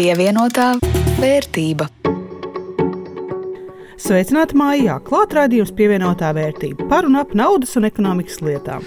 Pievienotā vērtība. Sveicināti mājā! Klāt raidījums pievienotā vērtība par un ap naudas un ekonomikas lietām.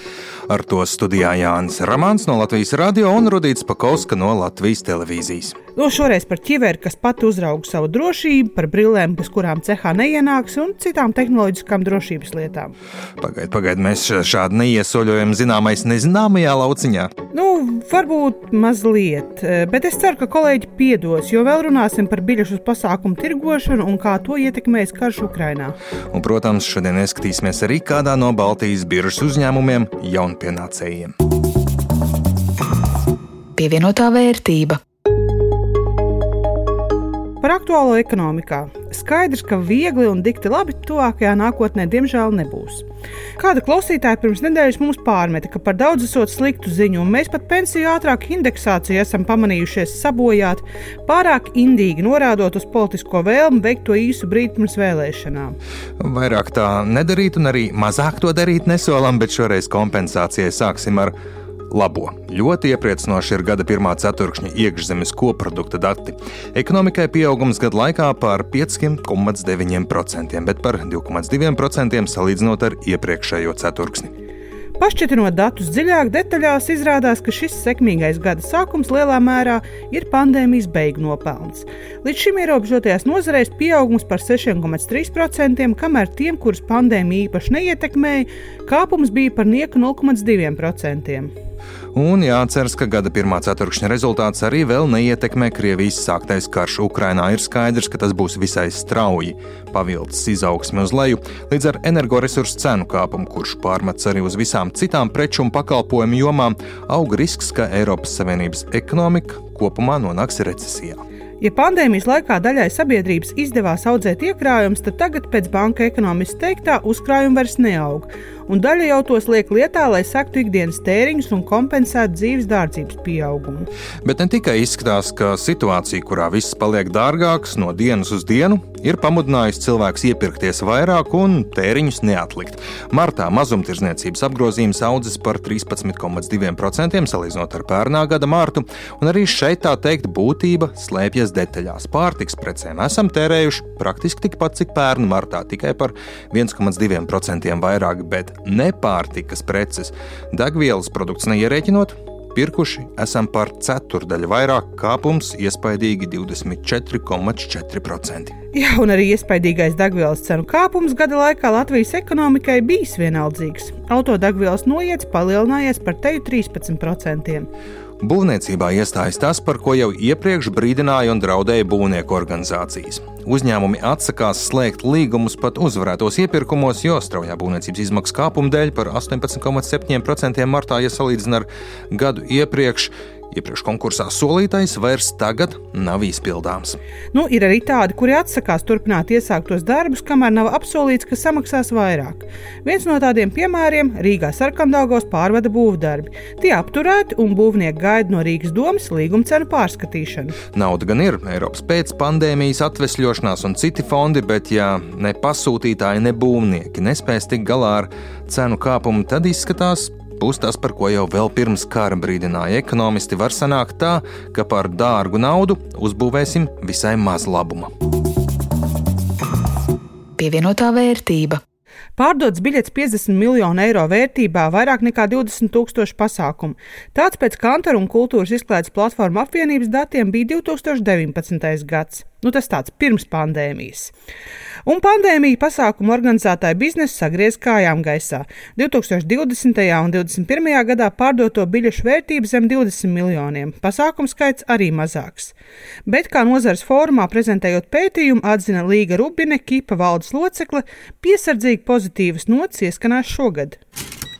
Ar to studijā Jānis Ramāns no Latvijas radio un Rudīts Pakauska no Latvijas televīzijas. No šoreiz par ķiveri, kas pati uzrauga savu drošību, par brillēm, bez kurām cehā neienāks, un citām tehnoloģiskām drošības lietām. Pagaidiet, pagaidiet, mēs šādi neiesoļojam zināmais nezināmajā lauciņā. Nu, varbūt mazliet, bet es ceru, ka kolēģi piedos, jo vēl runāsim par biļešu pasākumu tirgošanu un kā to ietekmēs karš Ukrainā. Un, protams, šodien ieskatīsimies arī kādā no Baltijas biržas uzņēmumiem jaunpienācējiem. Pievienotā vērtība. Par aktuālo ekonomikā. Skaidrs, ka viegli un dikti labi tuvākajā nākotnē diemžēl nebūs. Kāda klausītāja pirms nedēļas mums pārmeta, ka par daudz esot sliktu ziņu, un mēs pat pensiju ātrāk indeksāciju esam pamanījušies sabojāt, pārāk indīgi norādot uz politisko vēlmu veikt to īsu brīdi pirms vēlēšanām. Vairāk tā nedarīt, un arī mazāk to darīt nesolam, bet šoreiz kompensācijai sāksim ar labo. Ļoti iepriecinoši ir gada pirmā ceturkšņa iekšzemes koprodukta dati. Ekonomikai pieaugums gadu laikā par 5,9%, bet par 2,2% salīdzinot ar iepriekšējo ceturksni. Pašķitinot datus dziļāk, detaļās izrādās, ka šis sekmīgais gada sākums lielā mērā ir pandēmijas beigu nopelns. Līdz šim ierobežotajās nozarēs pieaugums par 6,3%, kamēr tiem, kurus pandēmija īpaši neietekmēja, kāpums bija par nieku 0,2%. Un jāatceras, ka gada pirmā ceturkšņa rezultāts arī vēl neietekmē Krievijas sāktais karš Ukrainā. Ir skaidrs, ka tas būs visai strauji pavilcis izaugsmi uz leju, līdz ar energoresursu cenu kāpumu, kurš pārmets arī uz visām citām preču un pakalpojumu jomām, aug risks, ka Eiropas Savienības ekonomika kopumā nonāks recesijā. Ja pandēmijas laikā daļai sabiedrības izdevās audzēt iekrājumus, tad tagad pēc banka ekonomistu teiktā uzkrājumi vairs neaug un daļa jau tos liek lietā, lai sektu ikdienas tēriņus un kompensētu dzīves dārdzības pieaugumu. Bet ne tikai izskatās, ka situācija, kurā viss paliek dārgāks no dienas uz dienu, ir pamudinājusi cilvēkus iepirkties vairāk un tēriņus neatlikt. Martā mazumtirdzniecības apgrozījums audzis par 13,2% salīdzinot ar pērnā gada mārtu, un arī šeit tā teikt būtība slēpjas detaļās. Pārtiks precēm esam tērējuši praktiski tikpat, cik pērn martā, tikai par 1,2% vairāk, bet nepārtikas preces, degvielas produkts neierēķinot, pirkuši esam par ceturdaļu vairāk kāpums, iespaidīgi 24,4%. Jā, un arī iespaidīgais degvielas cenu kāpums gada laikā Latvijas ekonomikai bijis vienaldzīgs. Autodegvielas noiets palielinājies par teju 13%. Būvniecībā iestājas tas, par ko jau iepriekš brīdināja un draudēja būvnieku organizācijas. Uzņēmumi atsakās slēgt līgumus pat uzvarētos iepirkumos, jo straujā būvniecības izmaksu kāpuma dēļ par 18,7% martā, ja salīdzina ar gadu iepriekš, Iepriekš konkursā solītais vairs tagad nav izpildāms. Nu, ir arī tādi, kuri atsakās turpināt iesāktos darbus, kamēr nav apsolīts, ka samaksās vairāk. Viens no tādiem piemēriem - Rīgā sarkandāgos pārvada būvdarbi. Tie apturēti un būvnieki gaida no Rīgas domas līguma cenu pārskatīšanu. Nauda gan ir Eiropas pēcpandēmijas atvesļošanās un citi fondi, bet ja ne pasūtītāji, ne būvnieki nespēs tikt galā ar cenu kāpumu, tad izskatās, būs tas, par ko jau vēl pirms kara brīdināja ekonomisti, var sanākt tā, ka par dārgu naudu uzbūvēsim visai maz labuma. Pievienotā vērtība. Pārdots biļets 50 miljonu eiro vērtībā, vairāk nekā 20 tūkstoši pasākumu. Tāds pēc Kantora un kultūras izklaides platformu apvienības datiem bija 2019. gads. Nu, tas tāds pirms pandēmijas. Un pandēmija pasākumu organizētāju biznesu sagriez kājām gaisā. 2020. un 2021. gadā pārdoto biļešu vērtība zem 20 miljoniem, pasākumu skaits arī mazāks. Bet, kā nozares fórumā prezentējot pētījumu, atzina Līga Rubine, Kipa valdes locekle, piesardzīgi pozitīvas nots ieskanās šogad.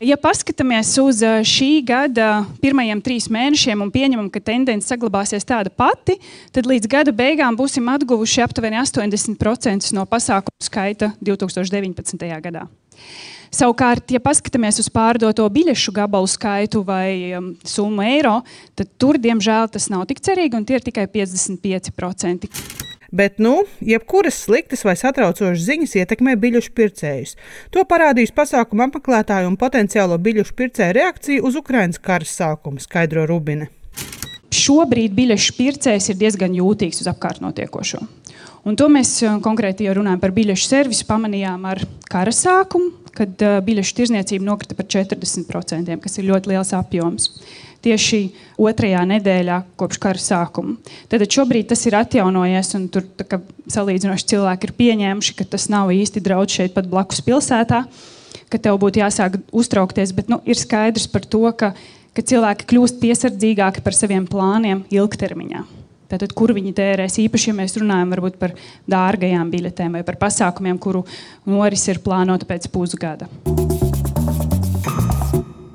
Ja paskatāmies uz šī gada pirmajiem trīs mēnešiem un pieņemam, ka tendence saglabāsies tāda pati, tad līdz gada beigām būsim atguvuši aptuveni 80% no pasākumu skaita 2019. gadā. Savukārt, ja paskatāmies uz pārdoto biļešu gabalu skaitu vai um, summu eiro, tad tur, diemžēl, tas nav tik cerīgi un tie ir tikai 55%. Bet, nu, jebkuras sliktas vai satraucošas ziņas ietekmē biļešu pircējus. To parādīs pasākuma apmeklētāju un potenciālo biļešu pircēju reakcija uz Ukraiņas kara sākumu, skaidro Rubine. šobrīd biļešu pircējs ir diezgan jūtīgs uz apkārt notiekošo. Un to mēs konkrēti jau runājam par biļešu servisu, pamanījām ar kara sākumu, kad biļešu tirzniecība nokrita par 40%, kas ir ļoti liels apjoms tieši otrajā nedēļā kopš kara sākuma. Tad šobrīd tas ir atjaunojies, un tur salīdzinoši cilvēki ir pieņēmuši, ka tas nav īsti draudz šeit pat blakus pilsētā, ka tev būtu jāsāk uztraukties. Bet nu, ir skaidrs par to, ka, ka cilvēki kļūst piesardzīgāki par saviem plāniem ilgtermiņā. Tātad, kur viņi tērēs? Īpaši, ja mēs runājam par dārgajām biļetēm vai par pasākumiem, kuru noris ir plānota pēc pusgada.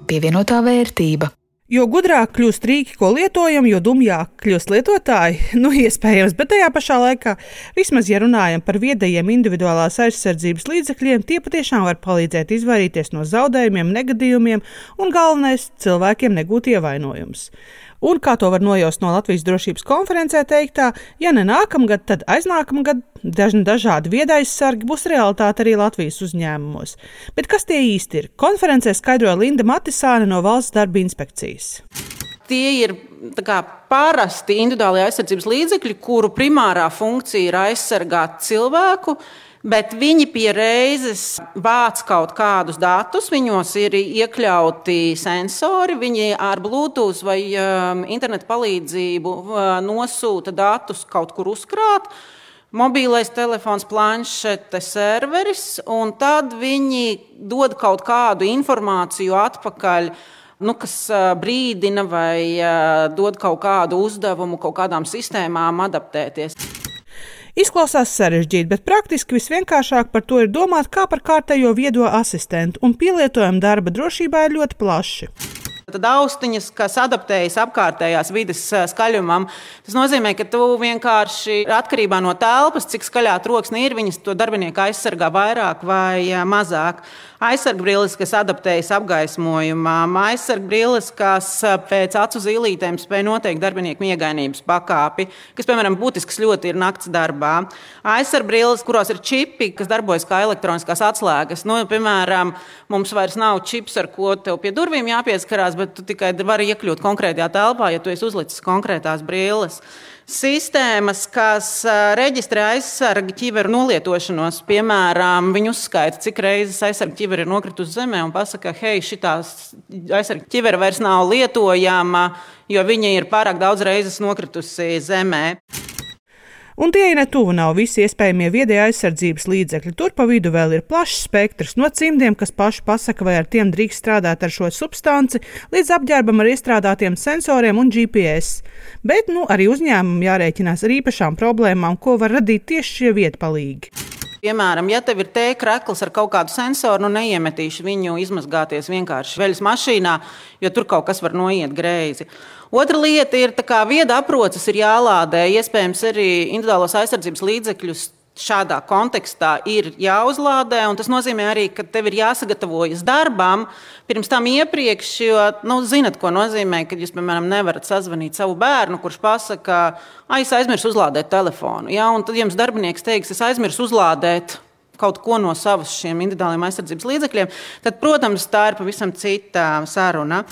Pievienotā vērtība. Jo gudrāk kļūst rīki, ko lietojam, jo dumjāk kļūst lietotāji. Nu, iespējams, bet tajā pašā laikā, vismaz ja runājam par viedajiem individuālās aizsardzības līdzekļiem, tie patiešām var palīdzēt izvairīties no zaudējumiem, negadījumiem un galvenais - cilvēkiem negūt ievainojumus. Un kā to var nojaust no Latvijas drošības konferencē teiktā, ja ne nākamgad, tad aiznākamgad dažni dažādi viedaizsargi būs realitāte arī Latvijas uzņēmumos. Bet kas tie īsti ir? Konferencē skaidroja Linda Matisāne no Valsts darba inspekcijas. Tie ir kā, parasti individuālie aizsardzības līdzekļi, kuru primārā funkcija ir aizsargāt cilvēku bet viņi pie reizes vāc kaut kādus datus. Viņos ir iekļauti sensori, viņi ar Bluetooth vai um, internetu palīdzību uh, nosūta datus kaut kur uzkrāt. Mobilais telefons, planšete, serveris, un tad viņi dod kaut kādu informāciju atpakaļ nu, kas uh, brīdina vai uh, dod kaut kādu uzdevumu kaut kādām sistēmām adaptēties. Izklausās sarežģīti, bet praktiski visvienkāršāk par to ir domāt kā par kārtējo viedo asistentu, un pielietojuma darba drošībā ir ļoti plaši. Tad austiņas, kas adaptējas apkārtējās vidas skaļumam, tas nozīmē, ka tu vienkārši atkarībā no telpas, cik skaļā troksne ir, viņas to darbinieku aizsargā vairāk vai mazāk. Aizsargbrilles, kas adaptējas apgaismojumam, aizsargbrilles, kas pēc acu zīlītēm spēj noteikt darbinieku miegainības pakāpi, kas, piemēram, būtisks ļoti ir nakts darbā. Aizsargbrilles, kuros ir čipi, kas darbojas kā elektroniskās atslēgas. Nu, piemēram, mums vairs nav čips, ar ko tev pie durvīm jāpieskarās bet tu tikai vari iekļūt konkrētajā telpā, ja tu esi uzlicis konkrētās brilles. Sistēmas, kas reģistrē aizsargu ķiveru nolietošanos, piemēram, viņi uzskaita, cik reizes aizsargu ķiveri ir nokritusi zemē un pasaka, hei, šī aizsargu ķivera vairs nav lietojama, jo viņa ir pārāk daudz reizes nokritusi zemē. Un tie ne tuvu nav visi iespējamie viedie aizsardzības līdzekļi. Tur pa vidu vēl ir plašs spektrs no cimdiem, kas paši pasaka, vai ar tiem drīkst strādāt ar šo substanci, līdz apģērbam ar iestrādātiem sensoriem un GPS. Bet nu, arī uzņēmumam jārēķinās ar īpašām problēmām, ko var radīt tieši šie vietpalīgi. Piemēram, ja tev ir tēkrakls ar kaut kādu sensoru, nu neiemetīšu viņu izmazgāties vienkārši veļas mašīnā, jo tur kaut kas var noiet greizi. Otra lieta ir, ka vieda aproces ir jālādē, iespējams, arī individuālos aizsardzības līdzekļus šādā kontekstā ir jāuzlādē. Tas nozīmē arī, ka tev ir jāsagatavojas darbam pirms tam iepriekš. Jo, nu, zinat, ko nozīmē, kad jūs, piemēram, nevarat sazvanīt savu bērnu, kurš pasakā, ah, es aizmirsu uzlādēt telefonu. Ja? Un tad jums darbinieks teiks, es aizmirsu uzlādēt. Kaut ko no savas šiem individuāliem aizsardzības līdzekļiem, tad, protams, tā ir pavisam cita saruna.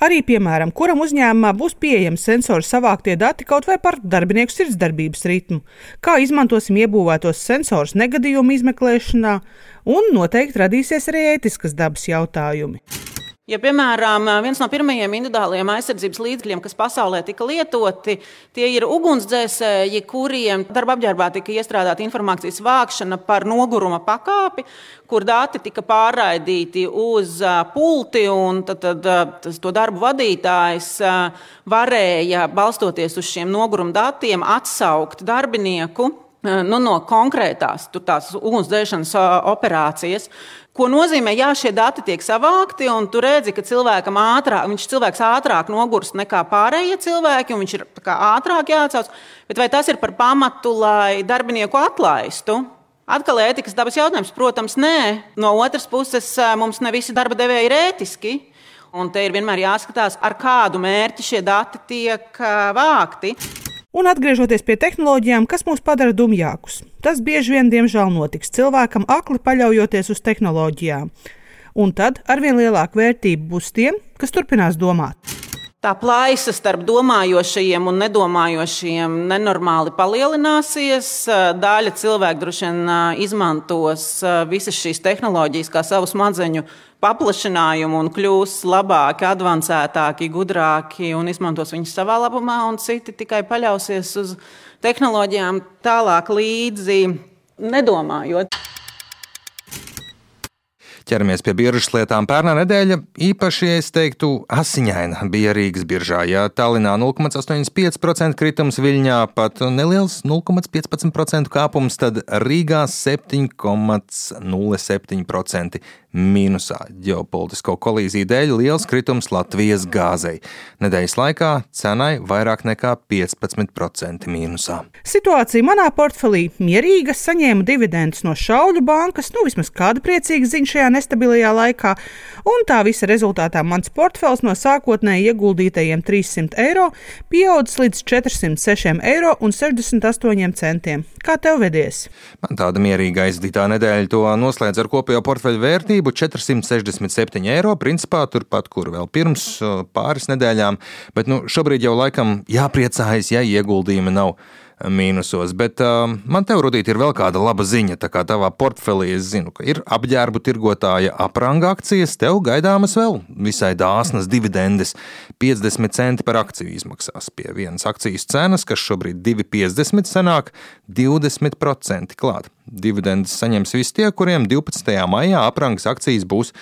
Arī, piemēram, kuram uzņēmumā būs pieejams sensori savāktie dati kaut vai par darbinieku sirdsdarbības ritmu, kā izmantosim iebūvētos sensorus negadījumu izmeklēšanā, un noteikti radīsies arī ētiskas dabas jautājumi. Ja, piemēram, viens no pirmajiem individuālajiem aizsardzības līdzekļiem, kas pasaulē tika lietoti, tie ir ugunsdzēsēji, kuriem darba apģērbā tika iestrādāta informācijas vākšana par noguruma pakāpi, kur dati tika pārraidīti uz pulti, un tad, tad tas, to darbu vadītājs varēja, balstoties uz šiem noguruma datiem, atsaukt darbinieku nu, no konkrētās ugunsdzēšanas operācijas. Ko nozīmē, ja šie dati tiek savākti, un tu redzi, ka cilvēkam ātrāk, viņš cilvēks ātrāk nogurst nekā pārējie cilvēki, un viņš ir ātrāk jāatcauc. Bet vai tas ir par pamatu, lai darbinieku atlaistu? Atkal ētikas dabas jautājums, protams, nē. No otras puses, mums ne visi darba devēji ir ētiski. Un te ir vienmēr jāskatās, ar kādu mērķi šie dati tiek vākti. Un atgriežoties pie tehnoloģijām, kas mūs padara dumjākus, tas bieži vien, diemžēl, notiks cilvēkam akli paļaujoties uz tehnoloģijām. Un tad arvien lielāka vērtība būs tiem, kas turpinās domāt. Tā plaisa starp domājošajiem un nedomājošajiem nenormāli palielināsies. Daļa cilvēku droši vien izmantos visas šīs tehnoloģijas kā savu smadzeņu paplašinājumu un kļūs labāki, avansētāki, gudrāki un izmantos viņus savā labumā, un citi tikai paļausies uz tehnoloģijām tālāk līdzi, nedomājot. Ķeramies pie biržas lietām. Pērnā nedēļa īpaši, es teiktu, asiņaina bija Rīgas biržā. Ja Tallinā 0,85% kritums, Viļņā pat neliels 0,15% kāpums, tad Rīgā 7,07% mīnusā. Ģeopolitisko kolīziju dēļ liels kritums Latvijas gāzei. Nedēļas laikā cenai vairāk nekā 15% mīnusā. Situācija manā portfelī mierīga, saņēmu dividendus no Šauļu bankas, nu vismaz kāda priecīga ziņa šajā nestabilajā laikā, un tā visa rezultātā mans portfels no sākotnēji ieguldītajiem 300 eiro pieaudzis līdz 406 eiro un 68 centiem. Kā tev vedies? Man tāda mierīga aizdītā nedēļa to noslēdz ar kopējo portfeļu vērtību vērtību 467 eiro. Principā turpat, kur vēl pirms pāris nedēļām, bet nu, šobrīd jau laikam jāpriecājas, ja ieguldījumi nav mīnusos. Bet uh, man te, Rudīt, ir vēl kāda laba ziņa. Tā kā tavā portfelī es zinu, ka ir apģērbu tirgotāja apranga akcijas, tev gaidāmas vēl visai dāsnas dividendes. 50 centi par akciju izmaksās pie vienas akcijas cenas, kas šobrīd 2,50 sanāk 20% klāt. Dividendes saņems visi tie, kuriem 12. maijā aprangas akcijas būs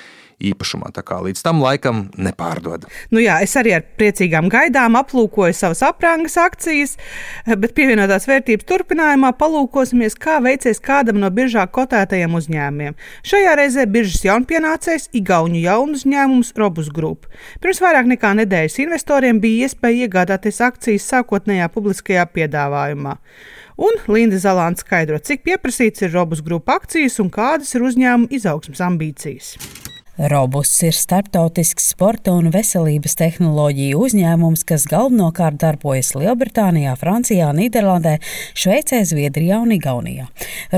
īpašumā. Tā kā līdz tam laikam nepārdod. Nu jā, es arī ar priecīgām gaidām aplūkoju savas aprangas akcijas, bet pievienotās vērtības turpinājumā palūkosimies, kā veicies kādam no biržā kotētajiem uzņēmumiem. Šajā reizē biržas jaunpienācējs Igaunu jaunu uzņēmums Robus Group. Pirms vairāk nekā nedēļas investoriem bija iespēja iegādāties akcijas sākotnējā publiskajā piedāvājumā. Un Linda Zalāna skaidro, cik pieprasīts ir Robus grupu akcijas un kādas ir uzņēmuma izaugsmas ambīcijas. Robusts ir starptautisks sporta un veselības tehnoloģiju uzņēmums, kas galvenokārt darbojas Lielbritānijā, Francijā, Nīderlandē, Šveicē, Zviedrijā un Igaunijā.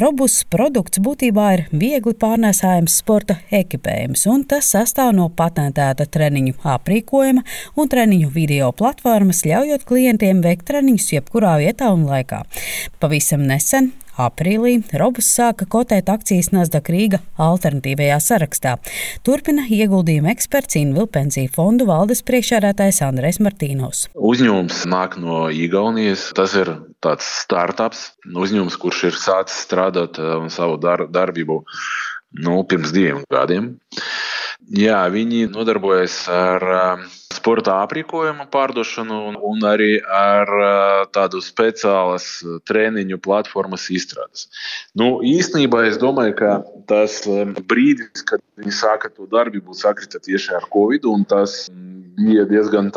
Robusts produkts būtībā ir viegli pārnēsājams sporta ekipējums, un tas sastāv no patentēta treniņu aprīkojuma un treniņu video platformas, ļaujot klientiem veikt treniņus jebkurā vietā un laikā. Pavisam nesen Aprīlī Robus sāka kotēt akcijas Nasdaq Rīga alternatīvajā sarakstā. Turpina ieguldījuma eksperts Invil pensiju fondu valdes priekšsēdētājs Andrēs Martīnos. Uzņēmums nāk no Igaunijas. Tas ir tāds startups, uzņēmums, kurš ir sācis strādāt uh, savu dar darbību nu, pirms diviem gadiem. Jā, viņi nodarbojas ar uh, sporta aprīkojuma pārdošanu un arī ar tādu speciālas treniņu platformas izstrādes. Nu, īstenībā es domāju, ka tas brīdis, kad viņi sāka to darbību, sakrita tieši ar Covid, un tas bija diezgan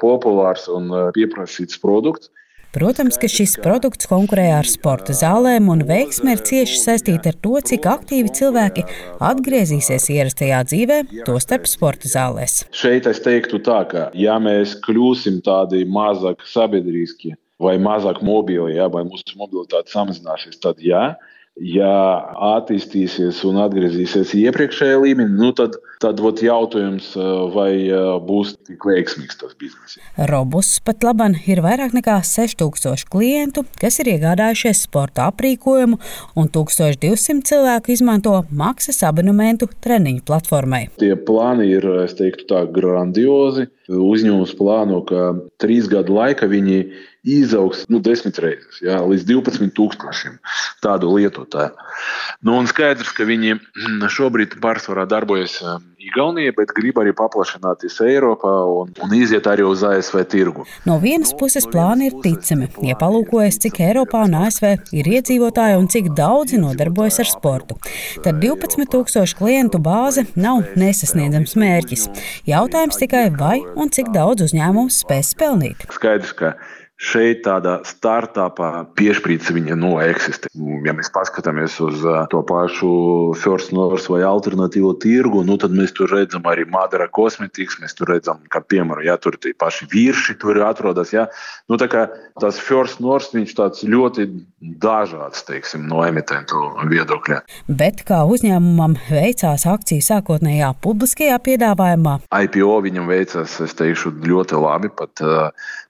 populārs un pieprasīts produkts. Protams, ka šis produkts konkurē ar sporta zālēm, un veiksme ir cieši saistīta ar to, cik aktīvi cilvēki atgriezīsies ierastajā dzīvē, tostarp sporta zālēs. Šeit es teiktu tā, ka ja mēs kļūsim tādi mazāk sabiedriskie vai mazāk mobili, ja, vai mūsu mobilitāte samazināsies, tad jā. Ja, ja attīstīsies un atgriezīsies iepriekšējā līmenī, nu tad, tad ot, jautājums, vai būs tik veiksmīgs tas bizness. Robus pat laban ir vairāk nekā 6000 klientu, kas ir iegādājušies sporta aprīkojumu, un 1200 cilvēku izmanto maksas abonementu treniņu platformai. Tie plāni ir, es teiktu, tā grandiozi. Uzņēmums plāno, ka trīs gadu laika viņi izaugs nu, desmit reizes, jā, līdz 12 tūkstošiem tādu lietotāju. Nu, un skaidrs, ka viņi šobrīd pārsvarā darbojas um, Igaunijā, bet grib arī paplašināties Eiropā un, un iziet arī uz ASV tirgu. No vienas puses plāni ir ticami, ja palūkojas, cik Eiropā un ASV ir iedzīvotāji un cik daudzi nodarbojas ar sportu. Tad 12,000 klientu bāze nav nesasniedzams mērķis. Jautājums tikai, vai un cik daudz uzņēmums spēs pelnīt. Skaidrs, ka šeit tādā startupā piešķīts viņa no eksistē. Ja mēs paskatāmies uz to pašu First North vai alternatīvo tirgu, nu, tad mēs tur redzam arī Madara kosmetikas, mēs tur redzam, ka, piemēram, ja tur tie paši virši tur atrodas. Ja? Nu, tas First North viņš tāds ļoti dažāds teiksim, no emitentu viedokļa. Bet kā uzņēmumam veicās akciju sākotnējā publiskajā piedāvājumā? IPO viņam veicās, es teikšu, ļoti labi. Pat,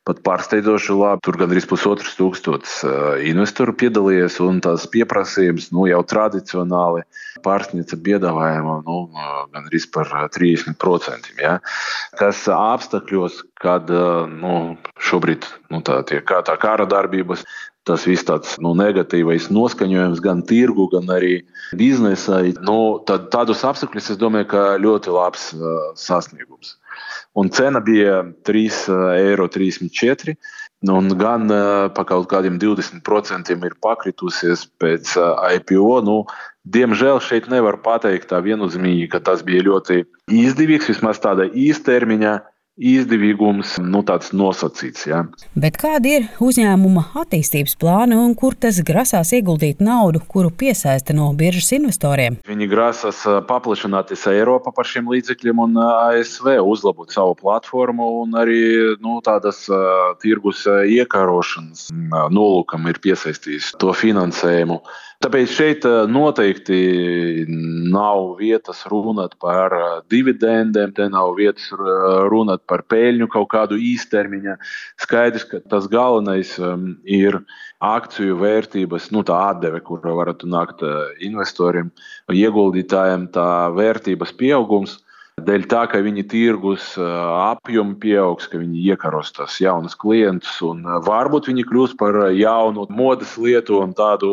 pat pārsteidzoši labi. Tur gandrīz pusotrs tūkstotis investoru piedalījies, un tās pieprasījums nu, jau tradicionāli pārsniedza piedāvājumu nu, gandrīz par 30%. Ja? Kas apstākļos, kad nu, šobrīd nu, tā, tie, kā tā kara darbības tas viss tāds nu, negatīvais noskaņojums gan tirgu, gan arī biznesai. Nu, tad, tādus apstākļus es domāju, ka ļoti labs uh, sasniegums. Un cena bija 3,34 eiro. Un gan uh, pa kaut kādiem 20% ir pakritusies pēc uh, IPO. Nu, diemžēl šeit nevar pateikt tā viennozīmīgi, ka tas bija ļoti izdevīgs, vismaz tādā īstermiņā izdevīgums nu, tāds nosacīts. Ja. Bet kādi ir uzņēmuma attīstības plāni un kur tas grasās ieguldīt naudu, kuru piesaista no biržas investoriem? Viņi grasās paplašināties Eiropā par šiem līdzekļiem un ASV uzlabot savu platformu un arī nu, tādas tirgus iekarošanas nolūkam ir piesaistījis to finansējumu. Tāpēc šeit noteikti nav vietas runāt par dividendēm, te nav vietas runāt par peļņu kaut kādu īstermiņa. Skaidrs, ka tas galvenais ir akciju vērtības, nu, tā atdeve, kur varat nākt investoriem, ieguldītājiem, tā vērtības pieaugums. Dēļ tā, ka viņi tirgus apjomu pieaugs, ka viņi iekaros tos jaunus klientus, un varbūt viņi kļūs par jaunu modes lietu un tādu,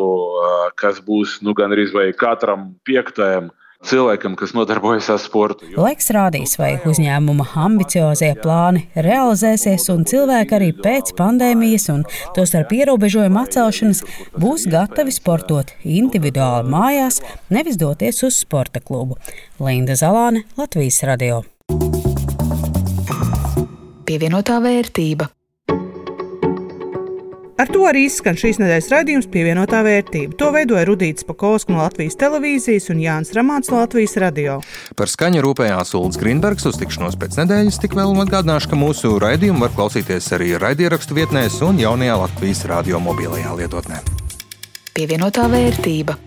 kas būs nu, gan arī katram piektajam cilvēkam, kas nodarbojas ar sportu. Laiks rādīs, vai uzņēmuma ambiciozie plāni realizēsies, un cilvēki arī pēc pandēmijas un tostarp ierobežojuma atcelšanas būs gatavi sportot individuāli mājās, nevis doties uz sporta klubu. Linda Zalāne, Latvijas radio. Pievienotā vērtība. Ar to arī izskan šīs nedēļas raidījums pievienotā vērtība. To veidoja Rudīts Pakausks no Latvijas televīzijas un Jānis Ramāns no Latvijas radio. Par skaņu rūpējās Ulrichs Grīnbergs uz tikšanos pēc nedēļas. Tik vēl atgādināšu, ka mūsu raidījumu var klausīties arī raidierakstu vietnēs un jaunajā Latvijas radio mobilajā lietotnē. Pievienotā vērtība.